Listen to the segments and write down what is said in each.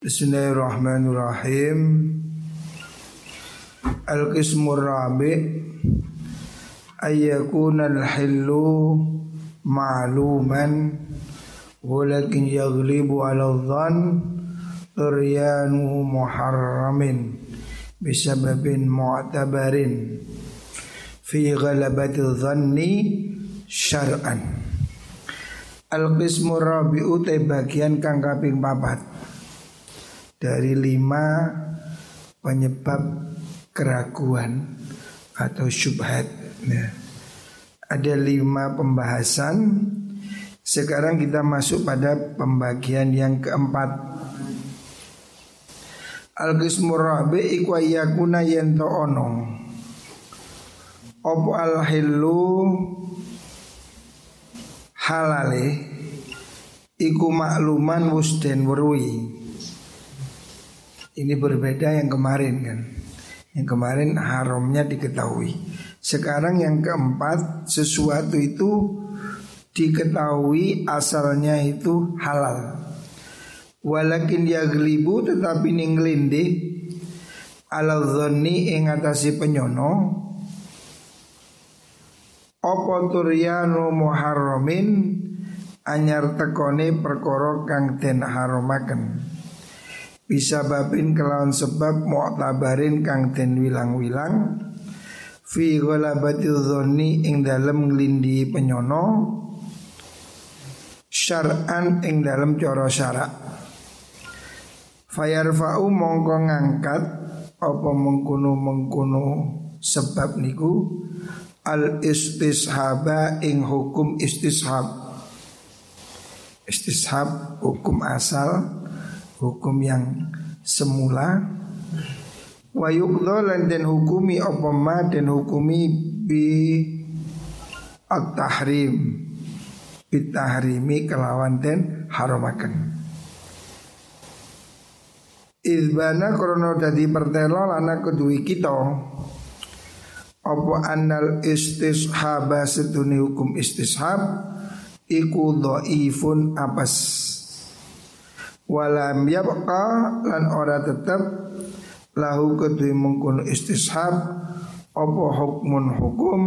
Bismillahirrahmanirrahim. Al-Qismur Rabi. Ayyakuna al-hillu ma'luman Walakin yaglibu ala dhan Turyanu muharramin Bisababin mu'tabarin Fi ghalabati dhanni syar'an. Al-Qismur Rabi'u bagian kang kaping papat dari lima penyebab keraguan atau syubhat. Nah, ada lima pembahasan. Sekarang kita masuk pada pembagian yang keempat. Al-qismur rabi iku yakuna yento ono. Opo al-hillu halale iku makluman wusden werui ini berbeda yang kemarin kan. Yang kemarin haramnya diketahui. Sekarang yang keempat sesuatu itu diketahui asalnya itu halal. Walakin yaglibu tetapi ninglindi ala dhonni ing atasi penyono Opo turyanu muharramin anyar tekone perkara kang den haramaken bisa babin kelawan sebab mu'tabarin kang den wilang-wilang. Fi ghalabatil dhonni ing dalem nglindi penyono. Syar'an ing dalem cara syarak. Fayarfa'u mongko ngangkat apa mengkuno mengkuno sebab niku. Al istishaba ing hukum istishab istishab hukum asal hukum yang semula. Wa yuqdha lan den hukumi apa ma den hukumi bi at-tahrim. Bitahrimi kelawan den haramaken Izbana krono dadi pertelo lana kedui kita Apa annal istishaba setuni hukum istishab Iku dhaifun apas walam yabqa lan ora tetep lahu kedui mengkono istishab apa hukmun hukum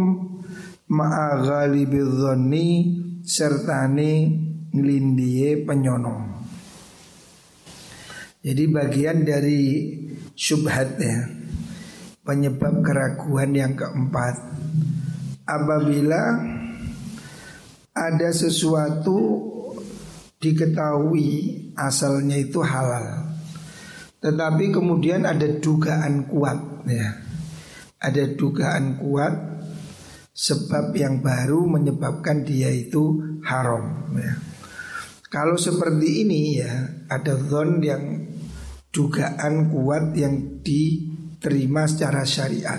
ma'a ghalibi dhanni sertane nglindie penyono. Jadi bagian dari syubhat ya penyebab keraguan yang keempat. Apabila ada sesuatu diketahui asalnya itu halal. Tetapi kemudian ada dugaan kuat ya. Ada dugaan kuat sebab yang baru menyebabkan dia itu haram ya. Kalau seperti ini ya ada zon yang dugaan kuat yang diterima secara syariat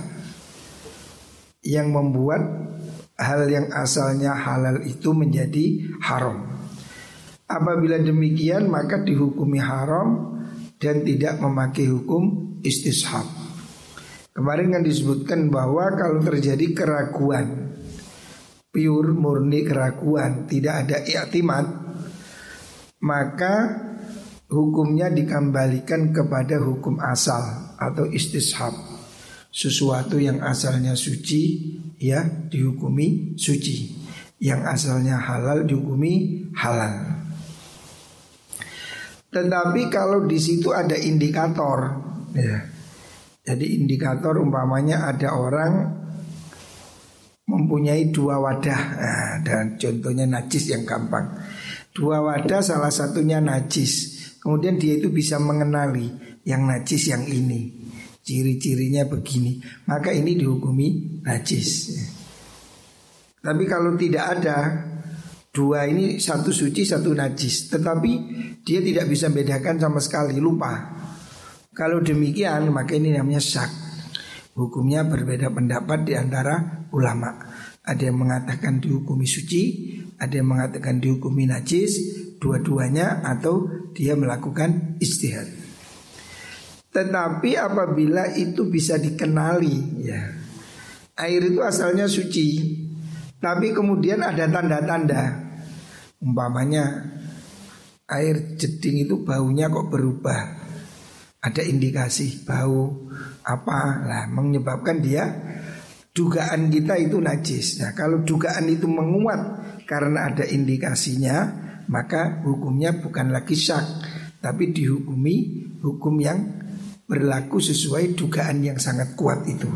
yang membuat hal yang asalnya halal itu menjadi haram. Apabila demikian maka dihukumi haram dan tidak memakai hukum istishab. Kemarin kan disebutkan bahwa kalau terjadi keraguan pure murni keraguan tidak ada iktimat maka hukumnya dikembalikan kepada hukum asal atau istishab. Sesuatu yang asalnya suci ya dihukumi suci. Yang asalnya halal dihukumi halal tetapi kalau di situ ada indikator, ya. Jadi indikator umpamanya ada orang mempunyai dua wadah nah, dan contohnya najis yang gampang. Dua wadah salah satunya najis. Kemudian dia itu bisa mengenali yang najis yang ini. Ciri-cirinya begini. Maka ini dihukumi najis. Tapi kalau tidak ada Dua ini satu suci satu najis. Tetapi dia tidak bisa bedakan sama sekali. Lupa. Kalau demikian maka ini namanya syak. Hukumnya berbeda pendapat di antara ulama. Ada yang mengatakan dihukumi suci Ada yang mengatakan dihukumi najis Dua-duanya atau dia melakukan istihad. Tetapi apabila itu bisa dikenali ya Air itu asalnya suci. Tapi kemudian ada tanda-tanda Umpamanya air jeding itu baunya kok berubah ada indikasi bau apa lah menyebabkan dia dugaan kita itu najis. Nah, kalau dugaan itu menguat karena ada indikasinya, maka hukumnya bukan lagi syak, tapi dihukumi hukum yang berlaku sesuai dugaan yang sangat kuat itu.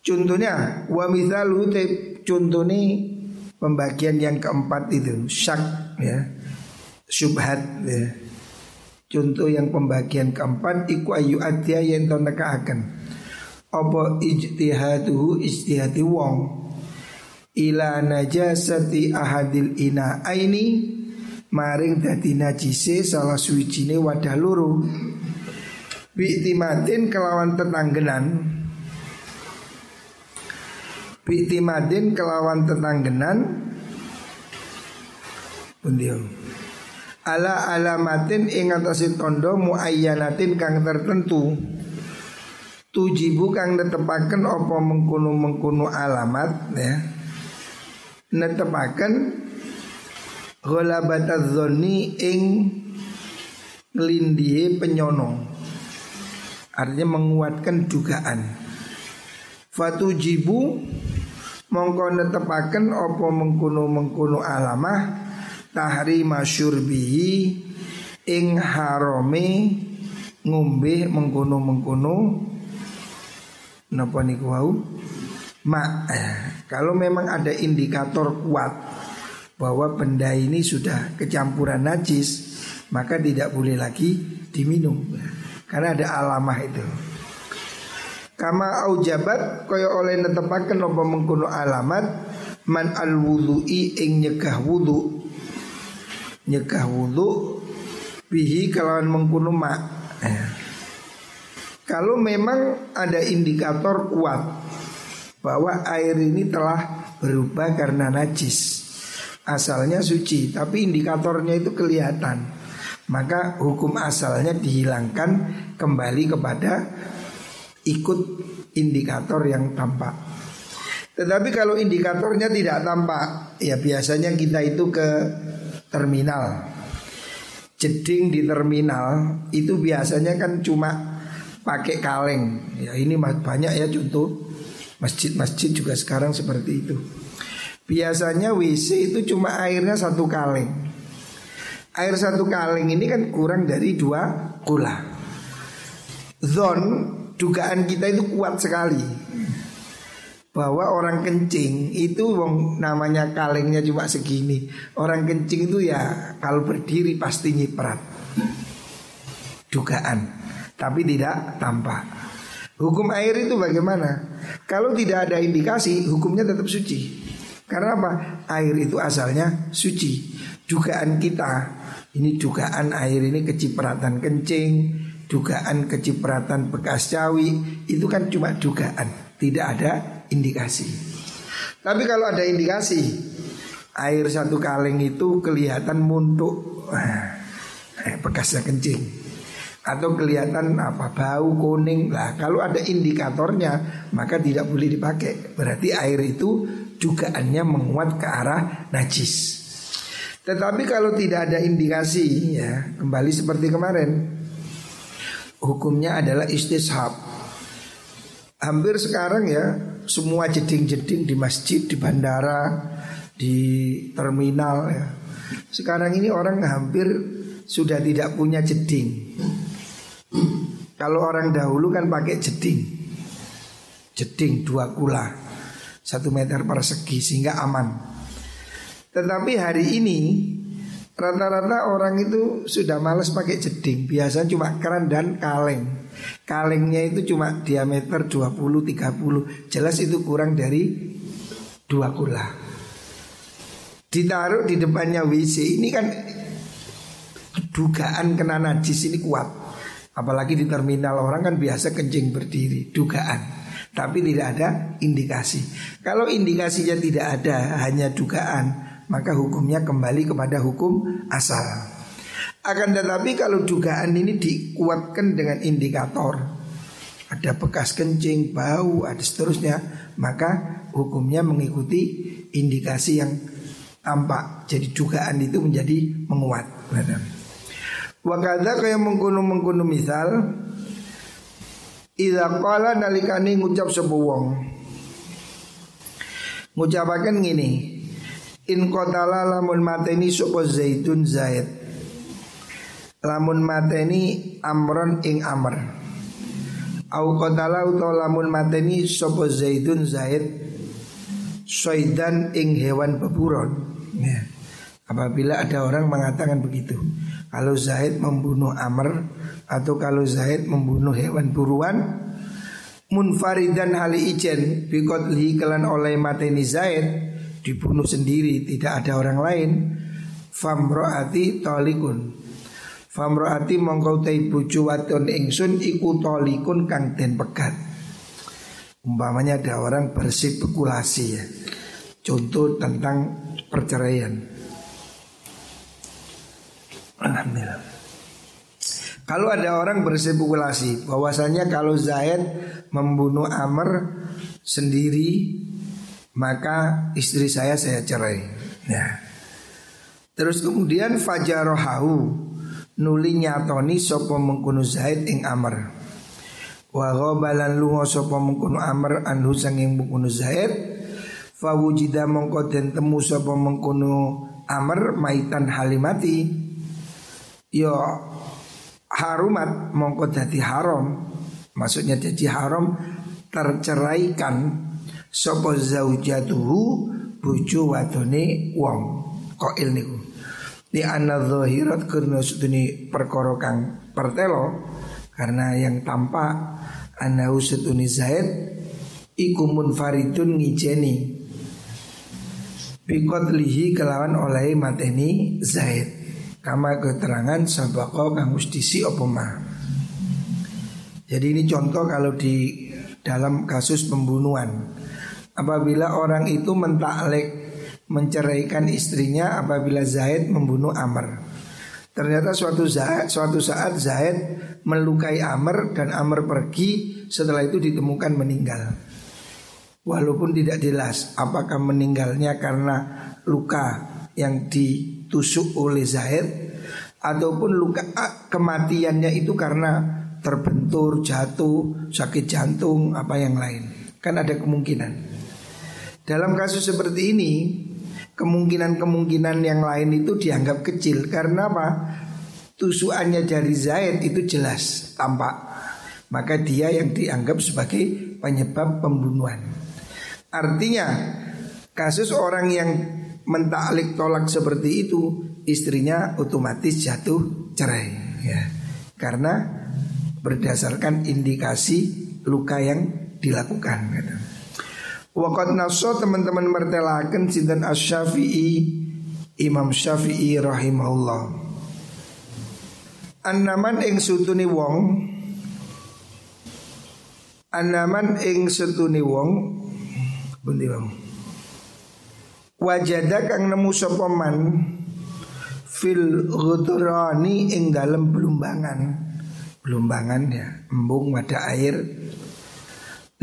Contohnya wa mithalu contohnya pembagian yang keempat itu syak ya. Syubhat ya. Contoh yang pembagian keempat Iku ayu adya yang toneka akan Apa ijtihaduhu ijtihadi wong? Ila najasati ahadil ina aini Maring dadi najise salah suwijine wadah luru Biktimatin kelawan tetanggenan Biktimatin kelawan tetanggenan Pundiung ala alamatin ing atase tondo muayyanatin kang tertentu. Tujibu kang netepaken apa mengkono-mengkono alamat ya. Netepaken ghalabataz dzanni ing ngelindihe penyono. Artinya menguatkan dugaan. Fatujibu mongko netepaken apa mengkono-mengkono alamah tahrima syurbihi ing harome ngombe mengkono-mengkono napa niku wau? Ma eh, kalau memang ada indikator kuat bahwa benda ini sudah kecampuran najis maka tidak boleh lagi diminum. Karena ada alamah itu kama aujabat kaya oleh netepaken apa mengkono alamat man al wudhu'i ing nyegah wudhu nyegah wudhu bihi kalawan mengkuno mak. Eh. Kalau memang ada indikator kuat bahwa air ini telah berubah karena najis, asalnya suci, tapi indikatornya itu kelihatan, maka hukum asalnya dihilangkan kembali kepada ikut indikator yang tampak. Tetapi kalau indikatornya tidak tampak, ya biasanya kita itu ke terminal. Jeding di terminal itu biasanya kan cuma pakai kaleng. Ya ini banyak ya contoh masjid-masjid juga sekarang seperti itu. Biasanya WC itu cuma airnya satu kaleng. Air satu kaleng ini kan kurang dari dua kula. Zon dugaan kita itu kuat sekali bahwa orang kencing itu wong namanya kalengnya cuma segini. Orang kencing itu ya kalau berdiri pasti nyiprat. Dugaan, tapi tidak tampak. Hukum air itu bagaimana? Kalau tidak ada indikasi, hukumnya tetap suci. Karena apa? Air itu asalnya suci. Dugaan kita, ini dugaan air ini kecipratan kencing, dugaan kecipratan bekas cawi, itu kan cuma dugaan, tidak ada indikasi. Tapi kalau ada indikasi air satu kaleng itu kelihatan muntuk, eh, bekasnya kencing, atau kelihatan apa bau kuning lah. Kalau ada indikatornya maka tidak boleh dipakai. Berarti air itu dugaannya menguat ke arah najis. Tetapi kalau tidak ada indikasi ya kembali seperti kemarin hukumnya adalah istishab. Hampir sekarang ya semua jeding-jeding di masjid, di bandara, di terminal ya. Sekarang ini orang hampir sudah tidak punya jeding. Kalau orang dahulu kan pakai jeding. Jeding dua kula. Satu meter persegi sehingga aman. Tetapi hari ini rata-rata orang itu sudah males pakai jeding. Biasanya cuma keran dan kaleng. Kalengnya itu cuma diameter 20-30 Jelas itu kurang dari dua kula. Ditaruh di depannya WC Ini kan dugaan kena najis ini kuat. Apalagi di terminal orang kan biasa kencing berdiri. Dugaan. Tapi tidak ada indikasi. Kalau indikasinya tidak ada Hanya dugaan Maka hukumnya kembali kepada hukum asal. Akan tetapi kalau dugaan ini dikuatkan dengan indikator. Ada bekas kencing, bau, ada seterusnya. Maka hukumnya mengikuti indikasi yang tampak. Jadi dugaan itu menjadi menguat. Wakada kaya mengkuno mengkuno misal Ida kala nalikani ngucap sebuah Ngucapakan gini In kotala lamun mateni sopo zaitun zaid. Lamun mateni amron ing amr. Au kotala utawa lamun mateni sopo zaitun zaid Soidan ing hewan beburon ya. Apabila ada orang mengatakan begitu Kalau Zaid membunuh Amr Atau kalau Zaid membunuh hewan buruan Munfaridan hali ijen Bikotli kelan oleh mateni Zaid Dibunuh sendiri Tidak ada orang lain. Famroati tolikun. Famroati mongkau tai bucu wadon ingsun Iku tolikun kang den pegat. Umpamanya ada orang berspekulasi ya. Contoh tentang perceraian. Alhamdulillah. Kalau ada orang berspekulasi bahwasanya kalau Zaid membunuh Amr sendiri maka istri saya saya cerai. Ya. Terus kemudian fajarohahu nuli nyatoni sopo mengkuno Zaid ing Amr. Wa ghabalan lunga sopo mengkuno Amr anhu sanging mengkuno Zaid. Fawujida mongko den temu sopo mengkuno Amr maitan halimati yo harumat mongko jadi haram maksudnya jadi haram terceraikan sapa zaujatuhu bojo wadone wong qail niku. Di anna zahirat karena seduni perkara kang pertelo karena yang tampak anahu seduni zaid iku munfaridun ngijeni. Lihi kelawan oleh mateni zaid. Kama keterangan sabako kang ustisi opoma Jadi ini contoh kalau di dalam kasus pembunuhan Apabila orang itu mentaklek menceraikan istrinya apabila Zaid membunuh Amr Ternyata suatu saat, suatu saat Zaid melukai Amr dan Amr pergi setelah itu ditemukan meninggal Walaupun tidak jelas apakah meninggalnya karena luka yang ditusuk oleh Zaid ataupun luka kematiannya itu karena terbentur, jatuh, sakit jantung, apa yang lain. Kan ada kemungkinan. Dalam kasus seperti ini, kemungkinan-kemungkinan yang lain itu dianggap kecil karena apa? Tusukannya dari Zaid itu jelas tampak. Maka dia yang dianggap sebagai penyebab pembunuhan. Artinya kasus orang yang mentaklik tolak seperti itu istrinya otomatis jatuh cerai ya karena berdasarkan indikasi luka yang dilakukan gitu. Wakat naso teman-teman mertelakan sinten asy-Syafi'i Imam Syafi'i rahimahullah. Anaman ing sutuni wong Anaman ing sutuni wong Bundi wong Wajada kang nemu sapa man fil ghudrani ing dalem belumbangan. Belumbangan ya, embung wadah air.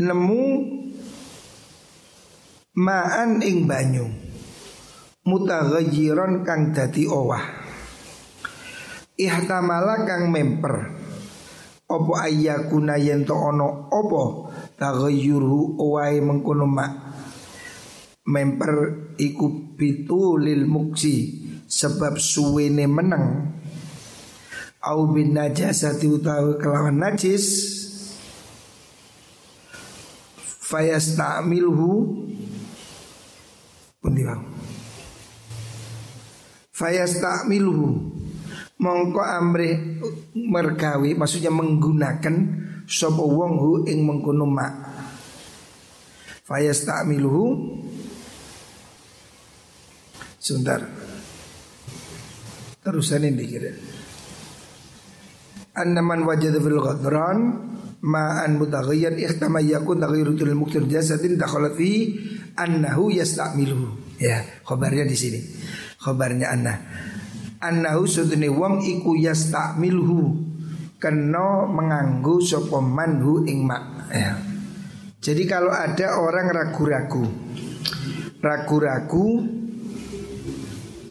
Nemu maan ing banyu. Mutaghayyiran kang dadi owah. Ihtamala kang memper. Opo ayyakuna yen to ono opo taghayyuru owae mengkono mak memper iku lil muksi sebab suwene menang au bin najasati utawi kelawan najis fayastamilhu pundi bang fayastamilhu mongko amrih mergawi maksudnya menggunakan sapa wong hu ing mengkono mak. Fayastamilhu Sebentar. Terusan ini kira. Annaman wajada fil ghadran Ma'an mutaghayyar ikhtama yakun taghayrutul muktir jasadin dakhalat fi annahu yasta'miluhu. Ya, khabarnya di sini. Khabarnya anna. Annahu sudune wong iku yasta'miluhu. Kena menganggu sapa manhu ing mak. Ya. Jadi kalau ada orang ragu-ragu Ragu-ragu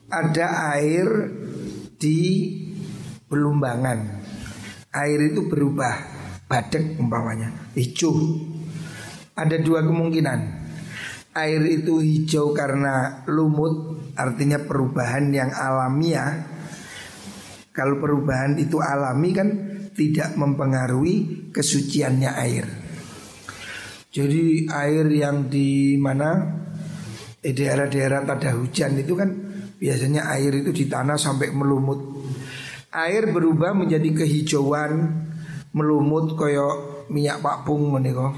ada air di belumbangan. Air itu berubah badek umpamanya hijau. Ada dua kemungkinan. Air itu hijau karena lumut, artinya perubahan yang alamiah. Kalau perubahan itu alami kan tidak mempengaruhi kesuciannya air. Jadi air yang di mana di daerah-daerah tada hujan itu kan biasanya air itu di tanah sampai melumut. Air berubah menjadi kehijauan, melumut koyo minyak pakpung meniko.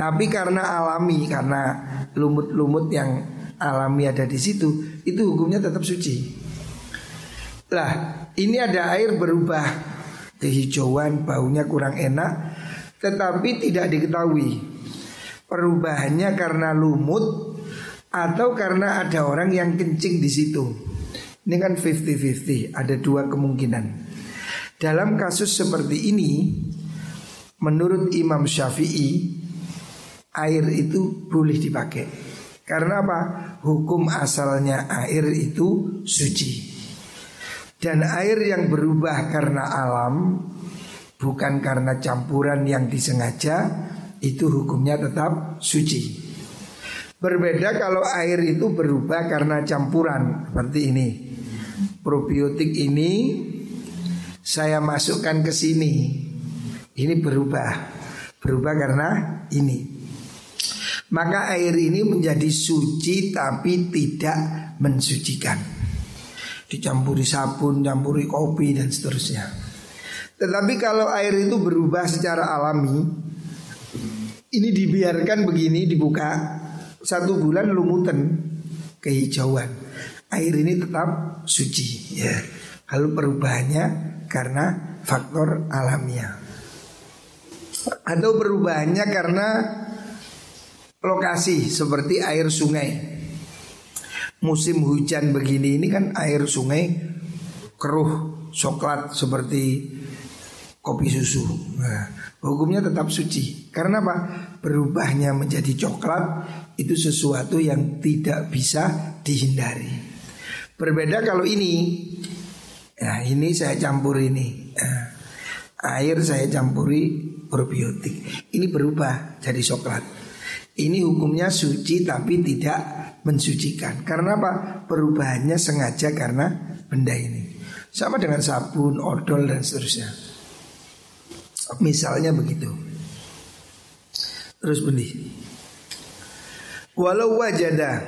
Tapi karena alami, karena lumut-lumut yang alami ada di situ, itu hukumnya tetap suci. Lah, ini ada air berubah kehijauan, baunya kurang enak, tetapi tidak diketahui perubahannya karena lumut atau karena ada orang yang kencing di situ. Ini kan 50-50, ada dua kemungkinan. Dalam kasus seperti ini, menurut Imam Syafi'i, air itu boleh dipakai. Karena apa? Hukum asalnya air itu suci. Dan air yang berubah karena alam, bukan karena campuran yang disengaja, itu hukumnya tetap suci. Berbeda kalau air itu berubah karena campuran seperti ini. Probiotik ini saya masukkan ke sini. Ini berubah. Berubah karena ini. Maka air ini menjadi suci tapi tidak mensucikan. Dicampuri sabun, campuri kopi dan seterusnya. Tetapi kalau air itu berubah secara alami, ini dibiarkan begini dibuka satu bulan lumutan kehijauan. Air ini tetap suci ya. Kalau perubahannya karena faktor alamiah. Atau perubahannya karena lokasi seperti air sungai. Musim hujan begini ini kan air sungai keruh, coklat seperti kopi susu. Nah, hukumnya tetap suci. Karena apa? Berubahnya menjadi coklat itu sesuatu yang tidak bisa dihindari. Berbeda kalau ini, nah ini saya campur ini, nah, air saya campuri probiotik. Ini berubah jadi coklat. Ini hukumnya suci tapi tidak mensucikan. Karena apa? Perubahannya sengaja karena benda ini. Sama dengan sabun, odol dan seterusnya. Misalnya begitu. Terus benih. Walau wajada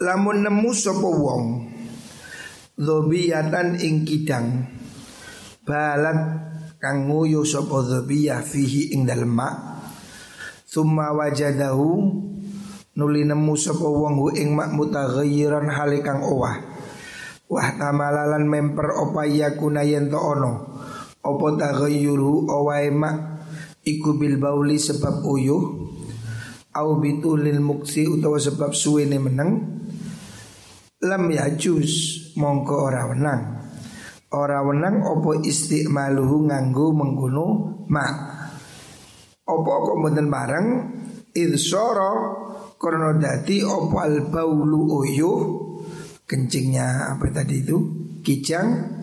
lamun nemu sapa wong dzobiyatan ing kidang balat kang nguyu sapa dzobiyah fihi ing dalem mak summa wajadahu nuli nemu sapa wong hu ing mak mutaghayyiran hale kang owah. Wah tamalalan memper opaya kuna yen to ono? Opo taghayyuru owae mak iku bil bauli sebab uyuh? Au bitulil muksi utawa sebab suwene meneng? Lam yajus mongko ora wenang. Ora wenang opo istimaluhu nganggo mengguno mak opo kok mboten bareng? Idsara karena dadi opo al baulu uyuh? Kencingnya apa tadi itu? Kijang.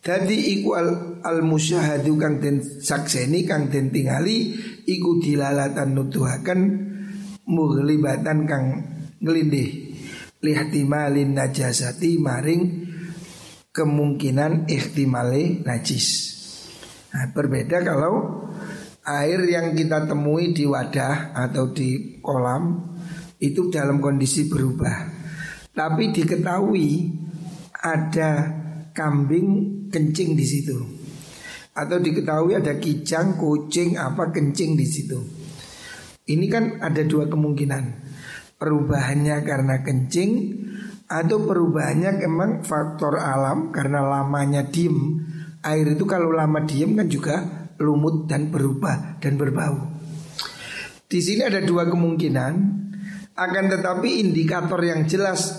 Dadi iku al, al musyahadu kang den sakseni kang den tingali iku dilalatan nutuhaken mughlibatan kang ngelindih lihtimalin najasati maring kemungkinan ihtimale najis. Nah, berbeda kalau air yang kita temui di wadah atau di kolam itu dalam kondisi berubah. Tapi diketahui ada kambing kencing di situ. Atau diketahui ada kijang, kucing, apa kencing di situ. Ini kan ada dua kemungkinan. Perubahannya karena kencing atau perubahannya memang faktor alam karena lamanya diem. Air itu kalau lama diem kan juga lumut dan berubah dan berbau. Di sini ada dua kemungkinan, akan tetapi indikator yang jelas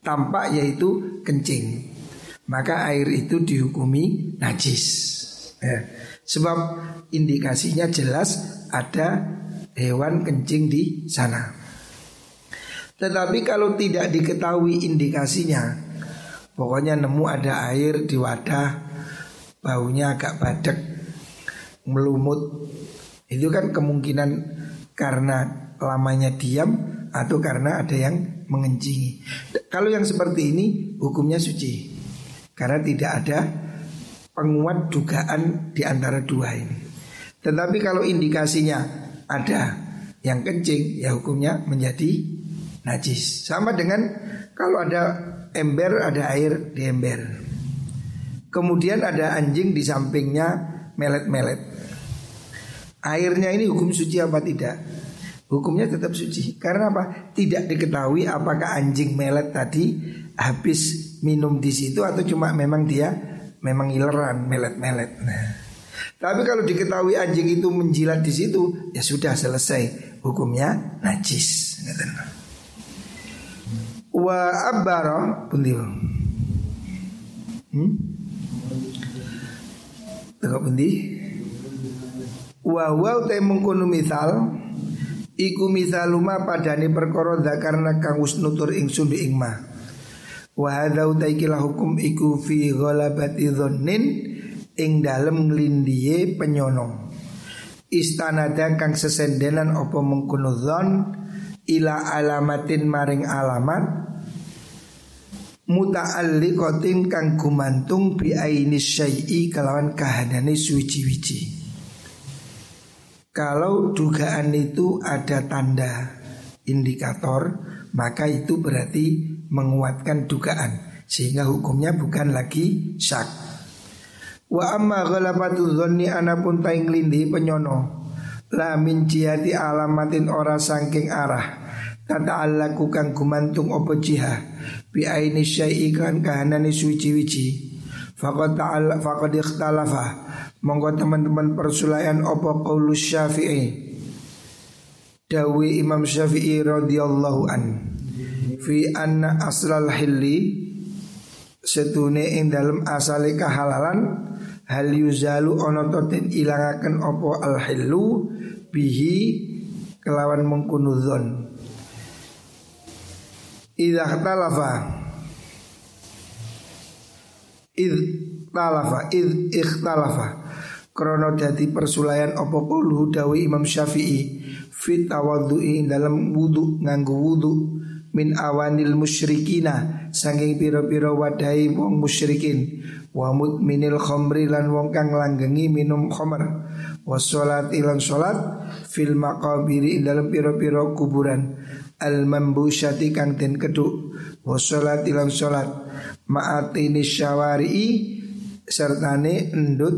tampak yaitu kencing maka air itu dihukumi najis. Ya. Sebab indikasinya jelas ada hewan kencing di sana. Tetapi kalau tidak diketahui indikasinya, Pokoknya nemu ada air di wadah Baunya agak badek Melumut. Itu kan kemungkinan karena lamanya diam Atau karena ada yang mengencingi. Kalau yang seperti ini hukumnya suci. Karena tidak ada penguat dugaan di antara dua ini. Tetapi kalau indikasinya ada yang kencing Ya hukumnya menjadi najis. Sama dengan kalau ada ember ada air di ember. Kemudian ada anjing di sampingnya melet-melet. Airnya ini hukum suci apa tidak? Hukumnya tetap suci. Karena apa? Tidak diketahui apakah anjing melet tadi habis minum di situ atau cuma memang dia memang ileran melet-melet. Nah. Tapi kalau diketahui anjing itu menjilat di situ, ya sudah selesai hukumnya najis. Wa pundi hmm? Tengok pundi? Wa wa te mengkono misal iku misaluma padane perkara karena kang wis nutur ingsun ing ma. Wa hadza utaikila hukum iku fi ghalabati dhannin ing dalem nglindihe penyono istanada kang sesendenan apa mengkono dzon ila alamatin maring alamat muta'alliqatin kang gumantung bi aini syai'i kalawan kahanane suci-wici. Kalau dugaan itu ada tanda indikator, maka itu berarti menguatkan dugaan sehingga hukumnya bukan lagi syak. Wa amma ghalabatu dhanni anapun taing lindi penyono la min jihati alamatin ora sangking arah Tata Allah kang gumantung opo jiha Bi aini syai'i kan kahanani suci-wici Fakat ta'ala fakat ikhtalafa. Monggo teman-teman persulayan opo qaulus syafi'i? Dawi Imam Syafi'i radhiyallahu an. Fi anna aslal hilli Setune ing dalam asale kahalalan Hal yuzalu toten ilangaken opo al hillu Bihi kelawan mengkunudhon Idza ikhtalafa Id talafa Id ikhtalafa. Krono dadi persulayan opo qulu dawi Imam Syafi'i fit tawaddu'i dalam wudu nganggo wudu min awanil musyrikina saking pira-pira wadai wong musyrikin. Wa mutminil khamri lan wong kang langgengi minum khamr wa sholat ilan sholat fil maqabiri dalam pira-pira kuburan al mambusyati kang den keduk wa salat ilang salat ma'atini syawari'i sertane endut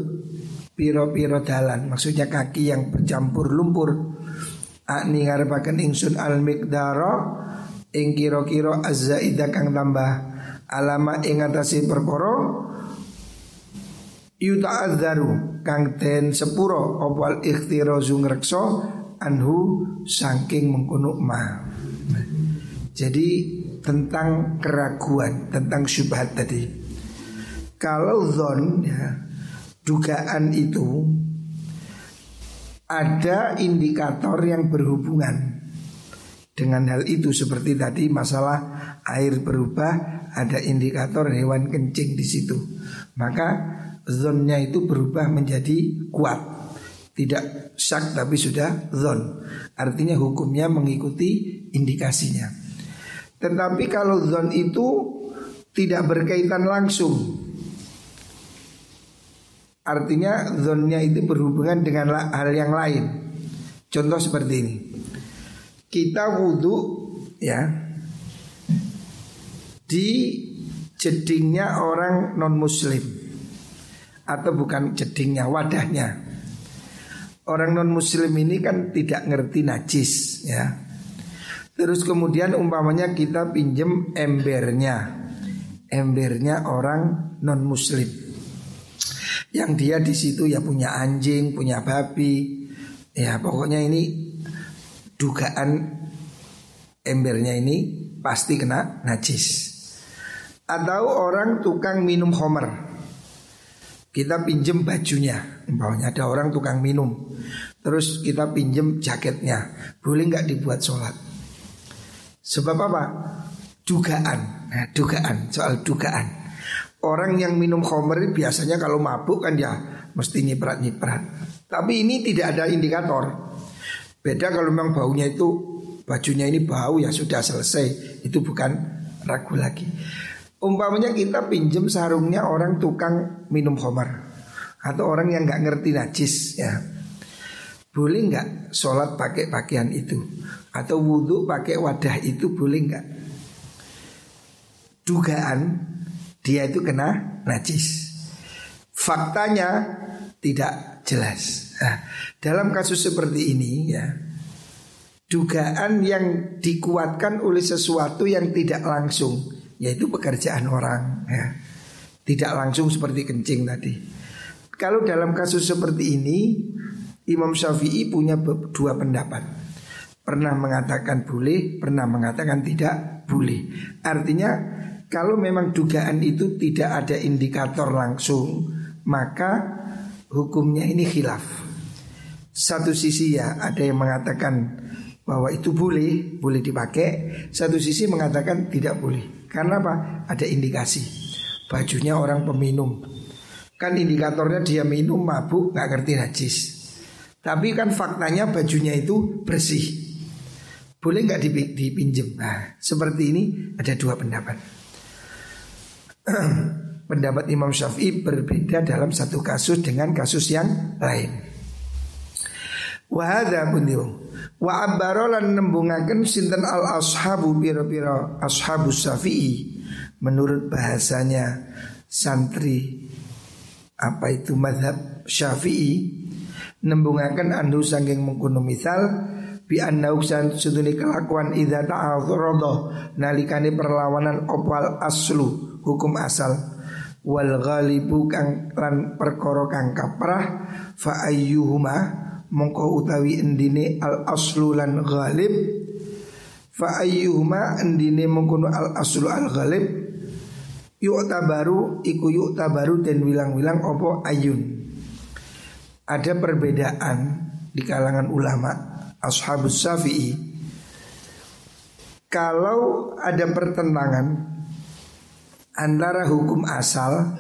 piro-piro dalan. Maksudnya kaki yang bercampur lumpur. Akni ngarepaken ingsun al miqdara ing kira-kira azzaida kang tambah alama ing atase perkara yuta'adzaru kang den sepuro opal ikhtirazu ngrekso anhu saking mengkono ma jadi tentang keraguan, tentang syubhat tadi. Kalau zon ya, dugaan itu ada indikator yang berhubungan dengan hal itu. Seperti tadi masalah air berubah ada indikator hewan kencing di situ. Maka zonnya itu berubah menjadi kuat tidak syak tapi sudah zon. Artinya hukumnya mengikuti indikasinya. Tetapi kalau zon itu tidak berkaitan langsung Artinya zonnya itu berhubungan dengan hal yang lain. Contoh seperti ini. Kita wudhu ya Di jedingnya orang non muslim Atau bukan jedingnya, wadahnya Orang non muslim ini kan tidak ngerti najis ya. Terus kemudian umpamanya kita pinjem embernya. Embernya orang non muslim. Yang dia di situ ya punya anjing, punya babi. Ya pokoknya ini dugaan embernya ini pasti kena najis. Atau orang tukang minum homer Kita pinjem bajunya Umpamanya ada orang tukang minum Terus kita pinjem jaketnya Boleh nggak dibuat sholat Sebab apa? Dugaan. Nah, dugaan, soal dugaan. Orang yang minum khamr biasanya kalau mabuk kan ya mesti nyiprat-nyiprat. Tapi ini tidak ada indikator. Beda kalau memang baunya itu bajunya ini bau ya sudah selesai. Itu bukan ragu lagi. Umpamanya kita pinjem sarungnya orang tukang minum khamr atau orang yang nggak ngerti najis ya. Boleh nggak sholat pakai pakaian itu atau wudhu pakai wadah itu boleh nggak? Dugaan dia itu kena najis. Faktanya tidak jelas. Nah, dalam kasus seperti ini ya, dugaan yang dikuatkan oleh sesuatu yang tidak langsung, yaitu pekerjaan orang ya. Tidak langsung seperti kencing tadi. Kalau dalam kasus seperti ini, Imam Syafi'i punya dua pendapat. Pernah mengatakan boleh, pernah mengatakan tidak boleh. Artinya kalau memang dugaan itu tidak ada indikator langsung, maka hukumnya ini khilaf. Satu sisi ya ada yang mengatakan bahwa itu boleh, boleh dipakai. Satu sisi mengatakan tidak boleh. Karena apa? Ada indikasi. Bajunya orang peminum. Kan indikatornya dia minum mabuk nggak ngerti najis. Tapi kan faktanya bajunya itu bersih. Boleh nggak dipinjem? Nah, seperti ini ada dua pendapat. pendapat Imam Syafi'i berbeda dalam satu kasus dengan kasus yang lain. Wahada Wa abbarolan nembungaken sinten al ashabu biro ashabu syafi'i. Menurut bahasanya santri Apa itu madhab syafi'i Nembungaken andu sangking mengkuno misal bi anna uksan seduni kelakuan idza ta'arrada nalikane perlawanan opal aslu? Hukum asal. Wal ghalibu kang lan perkara kang kaprah fa ayyuhuma mongko utawi endine al aslu lan ghalib. Fa ayyuhuma endine mengkono al aslu al ghalib. Yuk tabaru iku yuk tabaru dan wilang-wilang opo ayun. Ada perbedaan di kalangan ulama Ashabus Syafi'i. Kalau ada pertentangan Antara hukum asal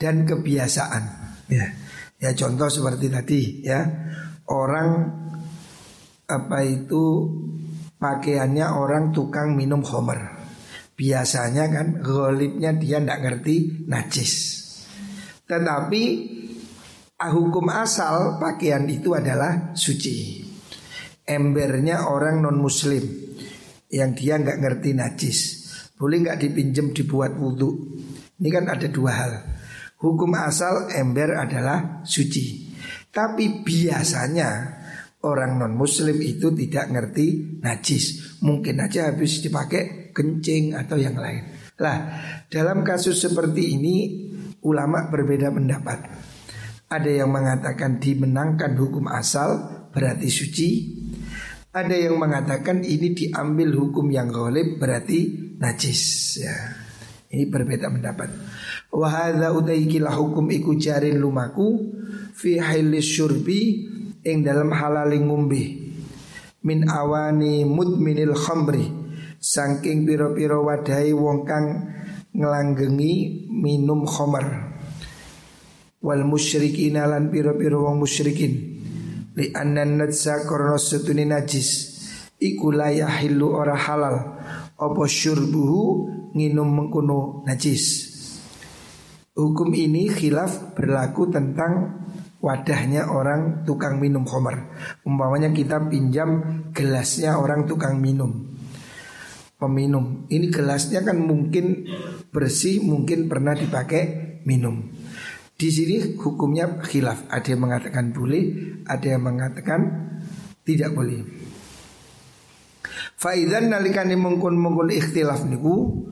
Dan kebiasaan. Ya, ya contoh seperti tadi ya Orang Apa itu Pakaiannya orang tukang minum homer. Biasanya kan Golibnya dia tidak ngerti najis. Tetapi Hukum asal pakaian itu adalah suci. Embernya orang non muslim yang dia nggak ngerti najis. Boleh nggak dipinjam dibuat wudhu? Ini kan ada dua hal hukum asal ember adalah suci. Tapi biasanya orang non muslim itu tidak ngerti najis. Mungkin aja habis dipakai kencing atau yang lain. Lah dalam kasus seperti ini ulama berbeda pendapat. Ada yang mengatakan dimenangkan hukum asal berarti suci. Ada yang mengatakan ini diambil hukum yang golib berarti najis. Ya. Ini berbeda pendapat. Wahada utaikilah hukum iku jarin lumaku fi hailis syurbi ing dalam halaling ngumbi. Min awani mudminil khamri saking piro-piro wadai wong kang ngelanggengi minum khamar. Wal musyrikin lan piro-piro wong musyrikin. Li annan natsa korno setuni najis. Iku la yahillu ora halal. Apa syurbuhu nginum mengkuno najis Hukum ini khilaf berlaku tentang wadahnya orang tukang minum khamar. Umpamanya kita pinjam gelasnya orang tukang minum. Peminum. Ini gelasnya kan mungkin bersih, mungkin pernah dipakai minum. Di sini hukumnya khilaf. Ada yang mengatakan boleh, ada yang mengatakan tidak boleh. Faidan nalikani mengkun mengkun ikhtilaf niku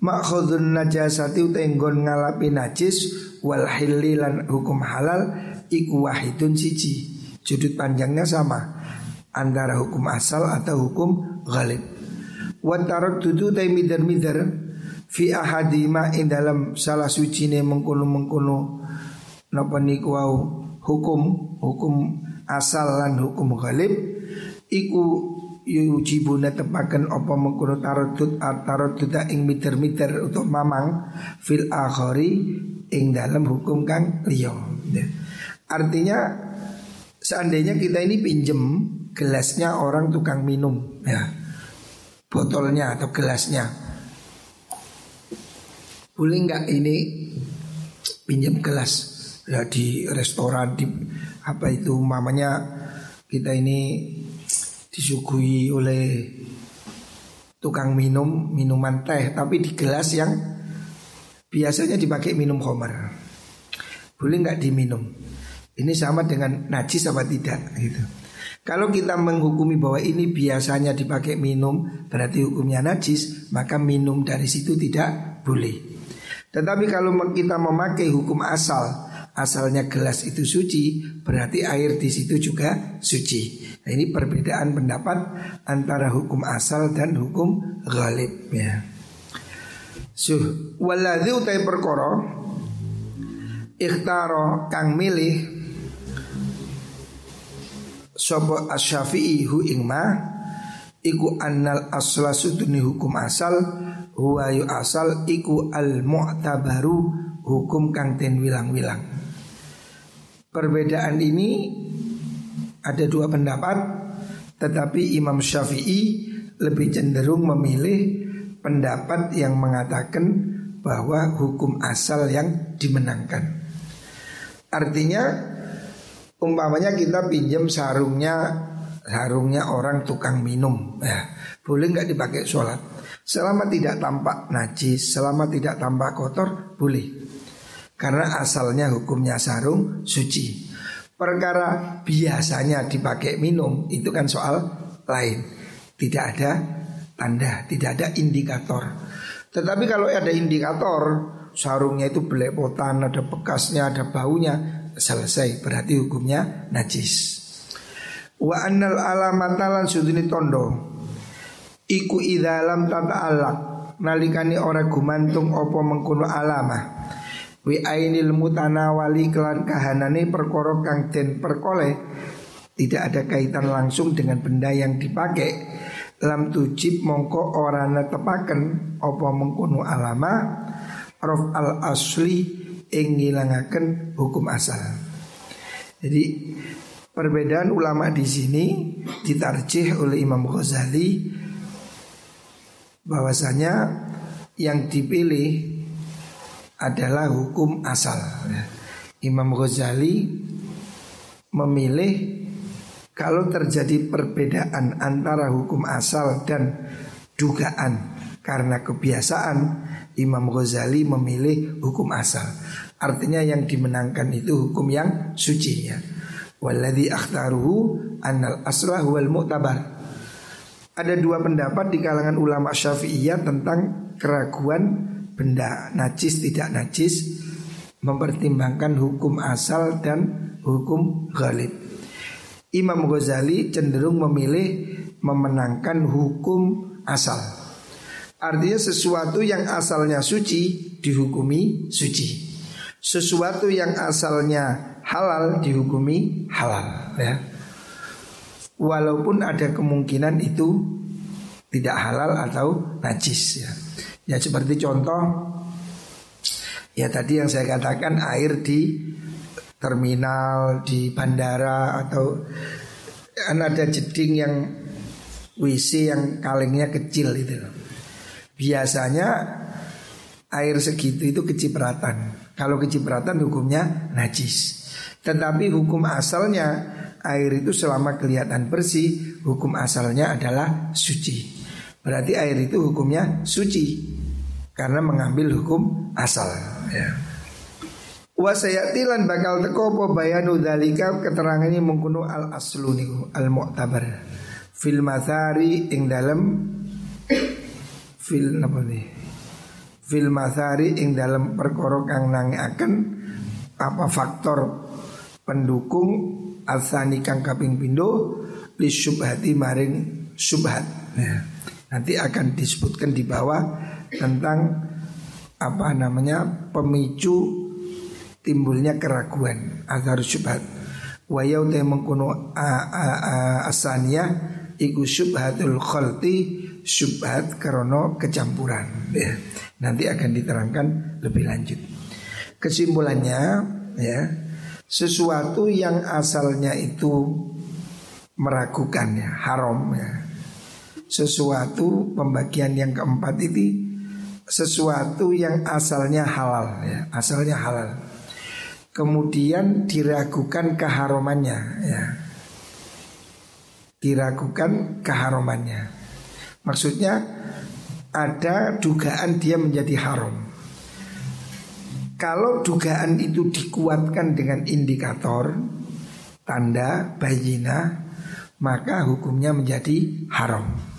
makhudun najasati utenggon ngalapi najis wal lan hukum halal iku wahidun siji. Judut panjangnya sama antara hukum asal atau hukum ghalib. Watarok tutu tay midar midar fi ahadima ing dalam salah suci ne mengkono mengkono napa niku hukum hukum asal lan hukum ghalib iku yujibuna tepaken apa mengkono tarodud tarodud ing miter-miter untuk mamang fil akhari ing dalam hukum kang liya. Ya. Artinya seandainya kita ini pinjem gelasnya orang tukang minum ya. Botolnya atau gelasnya. Boleh nggak ini pinjam gelas ya di restoran di apa itu mamanya kita ini disuguhi oleh tukang minum minuman teh tapi di gelas yang biasanya dipakai minum homer. Boleh nggak diminum? Ini sama dengan najis apa tidak gitu. Kalau kita menghukumi bahwa ini biasanya dipakai minum berarti hukumnya najis maka minum dari situ tidak boleh. Tetapi kalau kita memakai hukum asal asalnya gelas itu suci, berarti air di situ juga suci. Nah, ini perbedaan pendapat antara hukum asal dan hukum ghalib ya. Suh waladhi utai perkoro ikhtaro kang milih sobo asyafi'i hu ingma iku annal asla suduni hukum asal huwa yu asal iku al mu'tabaru hukum kang ten wilang-wilang Perbedaan ini ada dua pendapat Tetapi Imam Syafi'i lebih cenderung memilih pendapat yang mengatakan bahwa hukum asal yang dimenangkan. Artinya umpamanya kita pinjam sarungnya sarungnya orang tukang minum ya, Boleh nggak dipakai sholat? Selama tidak tampak najis, selama tidak tampak kotor, boleh karena asalnya hukumnya sarung suci. Perkara biasanya dipakai minum itu kan soal lain. Tidak ada tanda, tidak ada indikator. Tetapi kalau ada indikator, sarungnya itu belepotan, ada bekasnya, ada baunya, selesai. Berarti hukumnya najis. Wa annal alamatalan sudini tondo Iku idalam tata alak Nalikani ora gumantung opo mengkuno alamah Wi ainil mutanawali kelan kahanane perkara kang den perkole tidak ada kaitan langsung dengan benda yang dipakai lam tujib mongko ora netepaken apa mengkono alama rof al asli ing ngilangaken hukum asal. Jadi perbedaan ulama di sini ditarjih oleh Imam Ghazali bahwasanya yang dipilih adalah hukum asal. Ya. Imam Ghazali memilih kalau terjadi perbedaan antara hukum asal dan dugaan karena kebiasaan Imam Ghazali memilih hukum asal. Artinya yang dimenangkan itu hukum yang suci ya. Walladhi akhtaruhu annal aslah wal mu'tabar. Ada dua pendapat di kalangan ulama Syafi'iyah tentang keraguan benda najis tidak najis mempertimbangkan hukum asal dan hukum ghalib. Imam Ghazali cenderung memilih memenangkan hukum asal. Artinya sesuatu yang asalnya suci dihukumi suci. Sesuatu yang asalnya halal dihukumi halal ya. Walaupun ada kemungkinan itu tidak halal atau najis ya. Ya seperti contoh Ya tadi yang saya katakan air di terminal, di bandara atau kan ada jeding yang WC yang kalengnya kecil itu. Biasanya air segitu itu kecipratan. Kalau kecipratan hukumnya najis. Tetapi hukum asalnya air itu selama kelihatan bersih, hukum asalnya adalah suci. Berarti air itu hukumnya suci karena mengambil hukum asal ya. Wa sayatilan bakal teko apa bayanu dalika keterangan ini mengkuno al aslu niku al mu'tabar fil mathari ing dalam fil apa nih fil mathari ing dalam perkara kang akan apa faktor pendukung asani kang kaping pindo li syubhati maring syubhat ya. Nanti akan disebutkan di bawah tentang apa namanya pemicu timbulnya keraguan azhar syubhat wa yau te mengkuno asania iku syubhatul khalti syubhat krono kecampuran ya. Nanti akan diterangkan lebih lanjut. Kesimpulannya ya, sesuatu yang asalnya itu meragukan ya, haram ya. Sesuatu pembagian yang keempat itu sesuatu yang asalnya halal ya, asalnya halal. Kemudian diragukan keharumannya ya. Diragukan keharumannya. Maksudnya ada dugaan dia menjadi haram. Kalau dugaan itu dikuatkan dengan indikator tanda bayina maka hukumnya menjadi haram.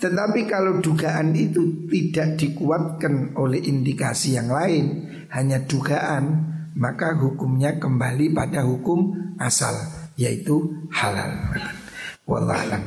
Tetapi kalau dugaan itu tidak dikuatkan oleh indikasi yang lain, hanya dugaan, maka hukumnya kembali pada hukum asal, yaitu halal. Wallahualam.